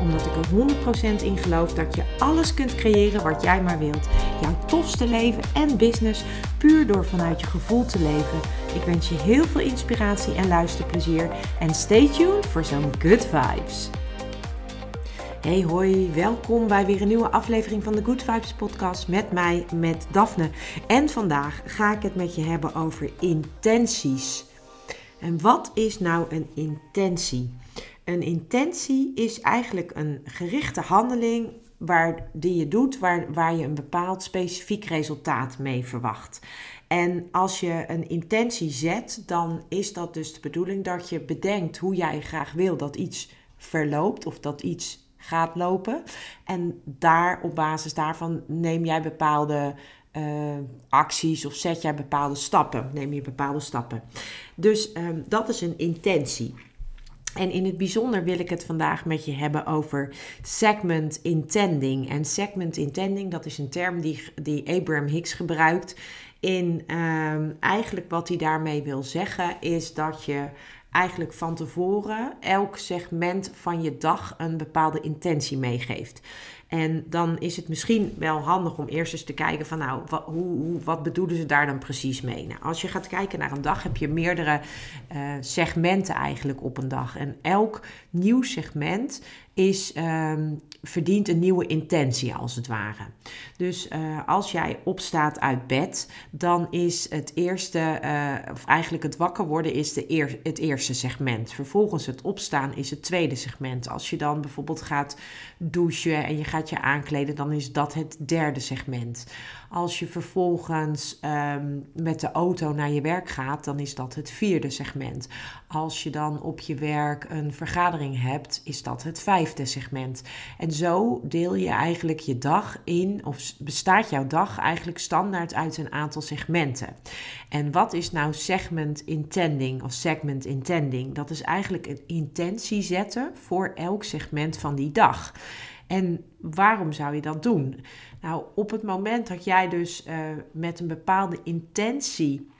Omdat ik er 100% in geloof dat je alles kunt creëren wat jij maar wilt. Jouw tofste leven en business puur door vanuit je gevoel te leven. Ik wens je heel veel inspiratie en luisterplezier. En stay tuned voor zo'n good vibes. Hey hoi, welkom bij weer een nieuwe aflevering van de Good Vibes podcast met mij, met Daphne. En vandaag ga ik het met je hebben over intenties. En wat is nou een intentie? Een intentie is eigenlijk een gerichte handeling waar, die je doet waar, waar je een bepaald specifiek resultaat mee verwacht. En als je een intentie zet, dan is dat dus de bedoeling dat je bedenkt hoe jij graag wil dat iets verloopt of dat iets gaat lopen. En daar op basis daarvan neem jij bepaalde uh, acties of zet jij bepaalde stappen. Neem je bepaalde stappen. Dus um, dat is een intentie. En in het bijzonder wil ik het vandaag met je hebben over segment intending. En segment intending, dat is een term die, die Abraham Hicks gebruikt. In um, eigenlijk wat hij daarmee wil zeggen, is dat je eigenlijk van tevoren elk segment van je dag een bepaalde intentie meegeeft. En dan is het misschien wel handig om eerst eens te kijken van nou, wat, hoe, hoe, wat bedoelen ze daar dan precies mee? Nou, als je gaat kijken naar een dag heb je meerdere uh, segmenten eigenlijk op een dag. En elk nieuw segment is, um, verdient een nieuwe intentie als het ware. Dus uh, als jij opstaat uit bed, dan is het eerste, uh, of eigenlijk het wakker worden is de eer, het eerste segment. Vervolgens het opstaan is het tweede segment. Als je dan bijvoorbeeld gaat douchen en je gaat je aankleden, dan is dat het derde segment. Als je vervolgens um, met de auto naar je werk gaat, dan is dat het vierde segment. Als je dan op je werk een vergadering hebt, is dat het vijfde segment. En zo deel je eigenlijk je dag in, of bestaat jouw dag eigenlijk standaard uit een aantal segmenten. En wat is nou segment intending of segment intending? Dat is eigenlijk een intentie zetten voor elk segment van die dag. En waarom zou je dat doen? Nou, op het moment dat jij dus uh, met een bepaalde intentie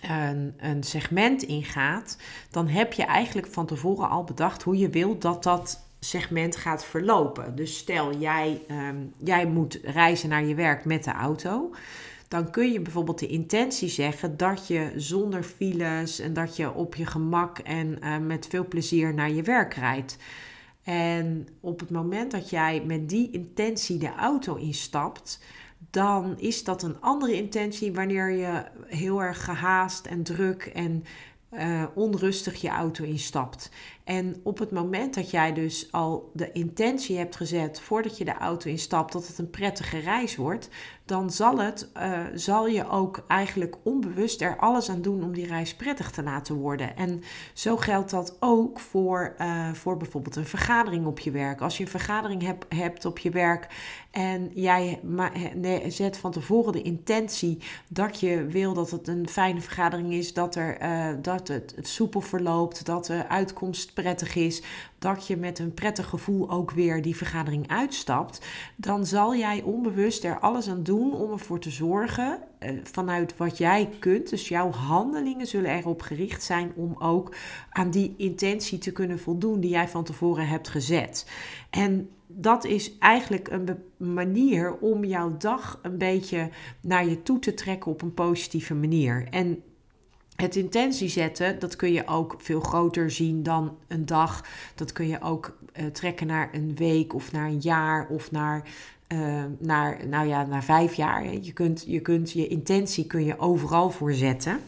een, een segment ingaat, dan heb je eigenlijk van tevoren al bedacht hoe je wilt dat dat segment gaat verlopen. Dus stel jij, um, jij moet reizen naar je werk met de auto. Dan kun je bijvoorbeeld de intentie zeggen dat je zonder files en dat je op je gemak en uh, met veel plezier naar je werk rijdt. En op het moment dat jij met die intentie de auto instapt, dan is dat een andere intentie wanneer je heel erg gehaast en druk en uh, onrustig je auto instapt. En op het moment dat jij dus al de intentie hebt gezet voordat je de auto instapt dat het een prettige reis wordt, dan zal, het, uh, zal je ook eigenlijk onbewust er alles aan doen om die reis prettig te laten worden. En zo geldt dat ook voor, uh, voor bijvoorbeeld een vergadering op je werk. Als je een vergadering heb, hebt op je werk en jij zet van tevoren de intentie dat je wil dat het een fijne vergadering is, dat, er, uh, dat het, het soepel verloopt, dat de uitkomst prettig is, dat je met een prettig gevoel ook weer die vergadering uitstapt, dan zal jij onbewust er alles aan doen om ervoor te zorgen eh, vanuit wat jij kunt. Dus jouw handelingen zullen erop gericht zijn om ook aan die intentie te kunnen voldoen die jij van tevoren hebt gezet. En dat is eigenlijk een manier om jouw dag een beetje naar je toe te trekken op een positieve manier. En het intentie zetten, dat kun je ook veel groter zien dan een dag. Dat kun je ook uh, trekken naar een week of naar een jaar of naar, uh, naar, nou ja, naar vijf jaar. Je kunt, je kunt je intentie kun je overal voor zetten.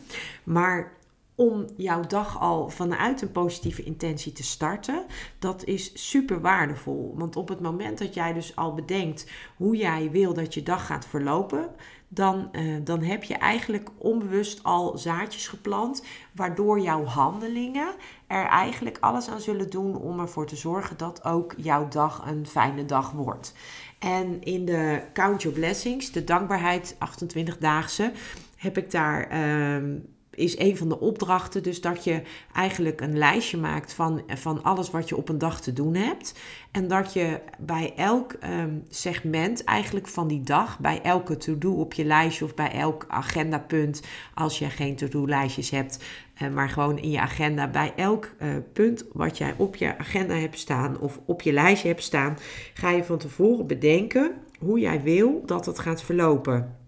Maar om jouw dag al vanuit een positieve intentie te starten, dat is super waardevol. Want op het moment dat jij dus al bedenkt hoe jij wil dat je dag gaat verlopen, dan, uh, dan heb je eigenlijk onbewust al zaadjes geplant, waardoor jouw handelingen er eigenlijk alles aan zullen doen om ervoor te zorgen dat ook jouw dag een fijne dag wordt. En in de Count Your Blessings, de dankbaarheid 28-daagse, heb ik daar. Uh, is een van de opdrachten. Dus dat je eigenlijk een lijstje maakt van, van alles wat je op een dag te doen hebt. En dat je bij elk um, segment eigenlijk van die dag, bij elke to-do op je lijstje of bij elk agendapunt, als je geen to-do-lijstjes hebt, uh, maar gewoon in je agenda, bij elk uh, punt wat jij op je agenda hebt staan of op je lijstje hebt staan, ga je van tevoren bedenken hoe jij wil dat het gaat verlopen.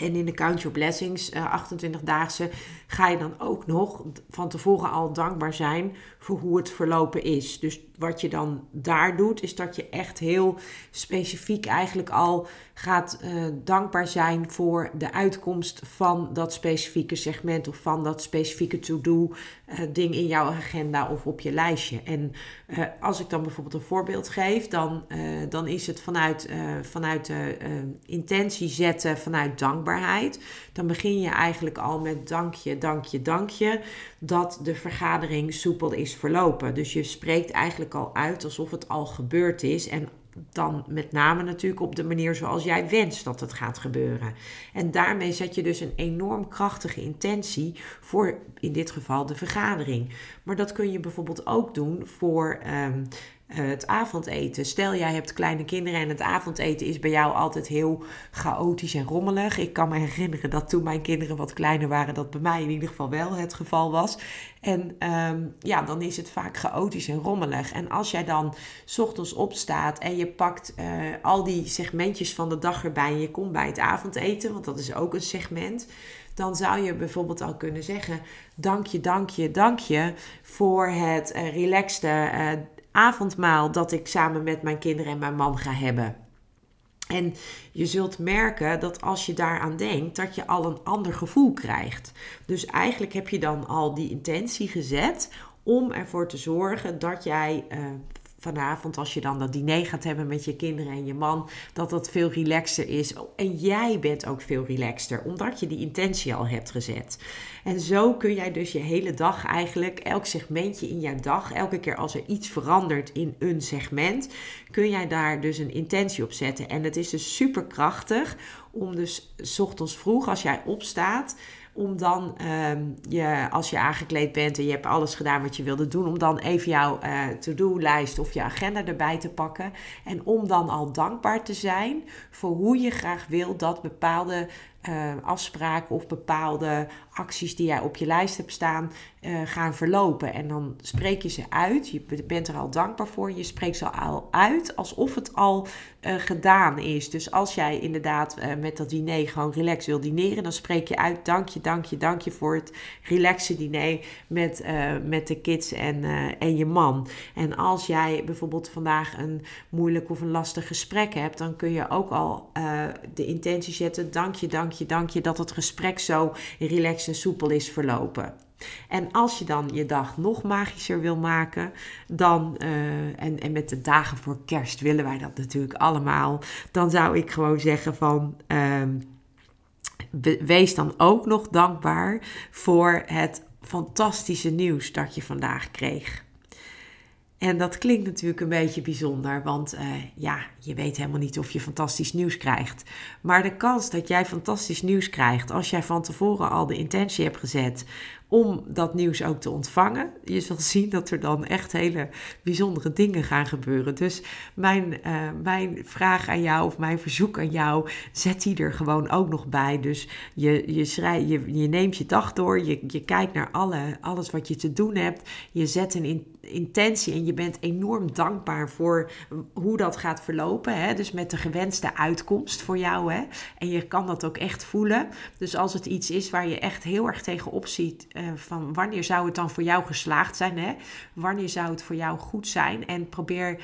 En in de Count Your Blessings, uh, eh, 28-daagse, ga je dan ook nog van tevoren al dankbaar zijn voor hoe het verlopen is. Dus wat je dan daar doet, is dat je echt heel specifiek eigenlijk al gaat uh, dankbaar zijn voor de uitkomst van dat specifieke segment of van dat specifieke to-do uh, ding in jouw agenda of op je lijstje. En uh, als ik dan bijvoorbeeld een voorbeeld geef, dan, dan is het vanuit, vanuit de intentie zetten, vanuit dankbaarheid. Dan begin je eigenlijk al met dankje, dankje, dankje dat de vergadering soepel is verlopen. Dus je spreekt eigenlijk al uit alsof het al gebeurd is. En dan met name natuurlijk op de manier zoals jij wenst dat het gaat gebeuren. En daarmee zet je dus een enorm krachtige intentie voor in dit geval de vergadering. Maar dat kun je bijvoorbeeld ook doen voor uh, het avondeten. Stel jij hebt kleine kinderen en het avondeten is bij jou altijd heel chaotisch en rommelig. Ik kan me herinneren dat toen mijn kinderen wat kleiner waren, dat bij mij in ieder geval wel het geval was. En um, ja, dan is het vaak chaotisch en rommelig. En als jij dan ochtends opstaat en je pakt uh, al die segmentjes van de dag erbij en je komt bij het avondeten, want dat is ook een segment dan zou je bijvoorbeeld al kunnen zeggen: Dank je, dank je, dank je voor het uh, relaxte uh, avondmaal dat ik samen met mijn kinderen en mijn man ga hebben. En je zult merken dat als je daaraan denkt, dat je al een ander gevoel krijgt. Dus eigenlijk heb je dan al die intentie gezet om ervoor te zorgen dat jij uh, vanavond, als je dan dat diner gaat hebben met je kinderen en je man, dat dat veel relaxter is. En jij bent ook veel relaxter, omdat je die intentie al hebt gezet. En zo kun jij dus je hele dag eigenlijk, elk segmentje in jouw dag, elke keer als er iets verandert in een segment, kun jij daar dus een intentie op zetten. En het is dus super krachtig om dus ochtends vroeg, als jij opstaat, om dan, um, je, als je aangekleed bent en je hebt alles gedaan wat je wilde doen, om dan even jouw uh, to-do-lijst of je agenda erbij te pakken. En om dan al dankbaar te zijn voor hoe je graag wil dat bepaalde uh, afspraken of bepaalde acties die jij op je lijst hebt staan uh, gaan verlopen. En dan spreek je ze uit. Je bent er al dankbaar voor. Je spreekt ze al uit alsof het al uh, gedaan is. Dus als jij inderdaad met dat diner gewoon relax wil dineren, dan spreek je uit: dank je, dank je, dank je voor het relaxe diner met, met de kids en, en je man. En als jij bijvoorbeeld vandaag een moeilijk of een lastig gesprek hebt, dan kun je ook al de intentie zetten: dank je, dank je je, dank je dat het gesprek zo relaxed en soepel is verlopen. En als je dan je dag nog magischer wil maken, dan, uh, en, en met de dagen voor kerst willen wij dat natuurlijk allemaal, dan zou ik gewoon zeggen van. Uh, wees dan ook nog dankbaar voor het fantastische nieuws dat je vandaag kreeg. En dat klinkt natuurlijk een beetje bijzonder, want uh, ja, je weet helemaal niet of je fantastisch nieuws krijgt. Maar de kans dat jij fantastisch nieuws krijgt als jij van tevoren al de intentie hebt gezet om dat nieuws ook te ontvangen. Je zal zien dat er dan echt hele bijzondere dingen gaan gebeuren. Dus mijn, uh, mijn vraag aan jou of mijn verzoek aan jou, zet die er gewoon ook nog bij. Dus je, je, schrij, je, je neemt je dag door, je, je kijkt naar alle, alles wat je te doen hebt. Je zet een in, intentie en je bent enorm dankbaar voor hoe dat gaat verlopen. Hè? Dus met de gewenste uitkomst voor jou. Hè? En je kan dat ook echt voelen. Dus als het iets is waar je echt heel erg tegenop ziet uh, van wanneer zou het dan voor jou geslaagd zijn? Hè? Wanneer zou het voor jou goed zijn? En probeer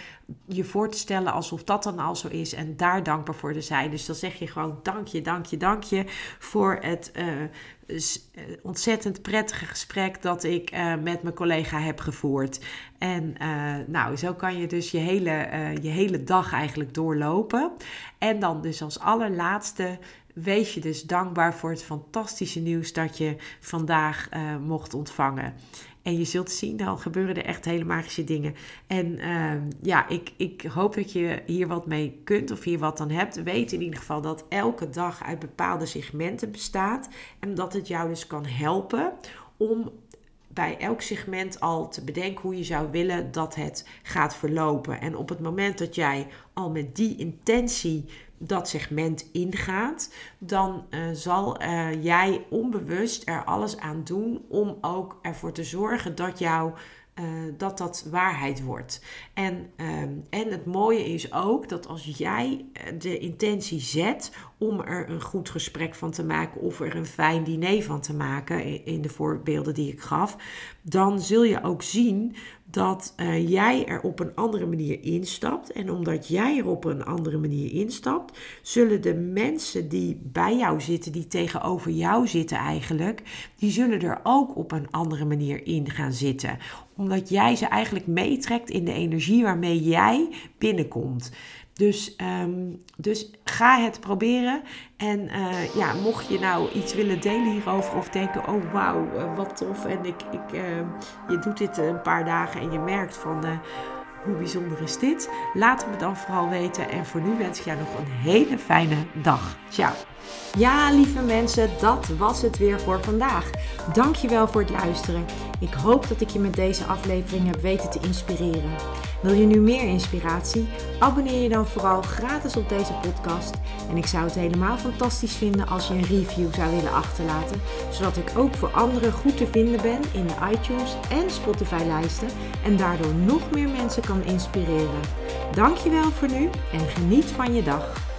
je voor te stellen alsof dat dan al zo is en daar dankbaar voor te zijn. Dus dan zeg je gewoon dank je, dank je, dank je voor het, uh, ontzettend prettige gesprek dat ik met mijn collega heb gevoerd. En nou, zo kan je dus je hele, je hele dag eigenlijk doorlopen. En dan dus als allerlaatste wees je dus dankbaar voor het fantastische nieuws dat je vandaag mocht ontvangen. En je zult zien, dan gebeuren er echt hele magische dingen. En ehm, ja, ik, ik hoop dat je hier wat mee kunt of hier wat aan hebt. Weet in ieder geval dat elke dag uit bepaalde segmenten bestaat. En dat het jou dus kan helpen om bij elk segment al te bedenken hoe je zou willen dat het gaat verlopen. En op het moment dat jij al met die intentie dat segment ingaat, dan uh, zal uh, jij onbewust er alles aan doen om ook ervoor te zorgen dat jouw uh, dat dat waarheid wordt. En, ehm, en het mooie is ook dat als jij de intentie zet om er een goed gesprek van te maken of er een fijn diner van te maken, in de voorbeelden die ik gaf, dan zul je ook zien dat uh, jij er op een andere manier instapt. En omdat jij er op een andere manier instapt, zullen de mensen die bij jou zitten, die tegenover jou zitten eigenlijk, die zullen er ook op een andere manier in gaan zitten. Omdat jij ze eigenlijk meetrekt in de energie waarmee jij binnenkomt. Dus, um, dus ga het proberen. En uh, ja, mocht je nou iets willen delen hierover of denken, oh wauw, uh, wat tof. En ik, ik, uh, je doet dit een paar dagen en je merkt van hoe bijzonder is dit? Laat het me dan vooral weten. En voor nu wens ik jou nog een hele fijne dag. Ciao. Ja, lieve mensen, dat was het weer voor vandaag. Dankjewel voor het luisteren. Ik hoop dat ik je met deze aflevering heb weten te inspireren. Wil je nu meer inspiratie? Abonneer je dan vooral gratis op deze podcast. En ik zou het helemaal fantastisch vinden als je een review zou willen achterlaten, zodat ik ook voor anderen goed te vinden ben in de iTunes en Spotify lijsten en daardoor nog meer mensen kan inspireren. Dankjewel voor nu en geniet van je dag.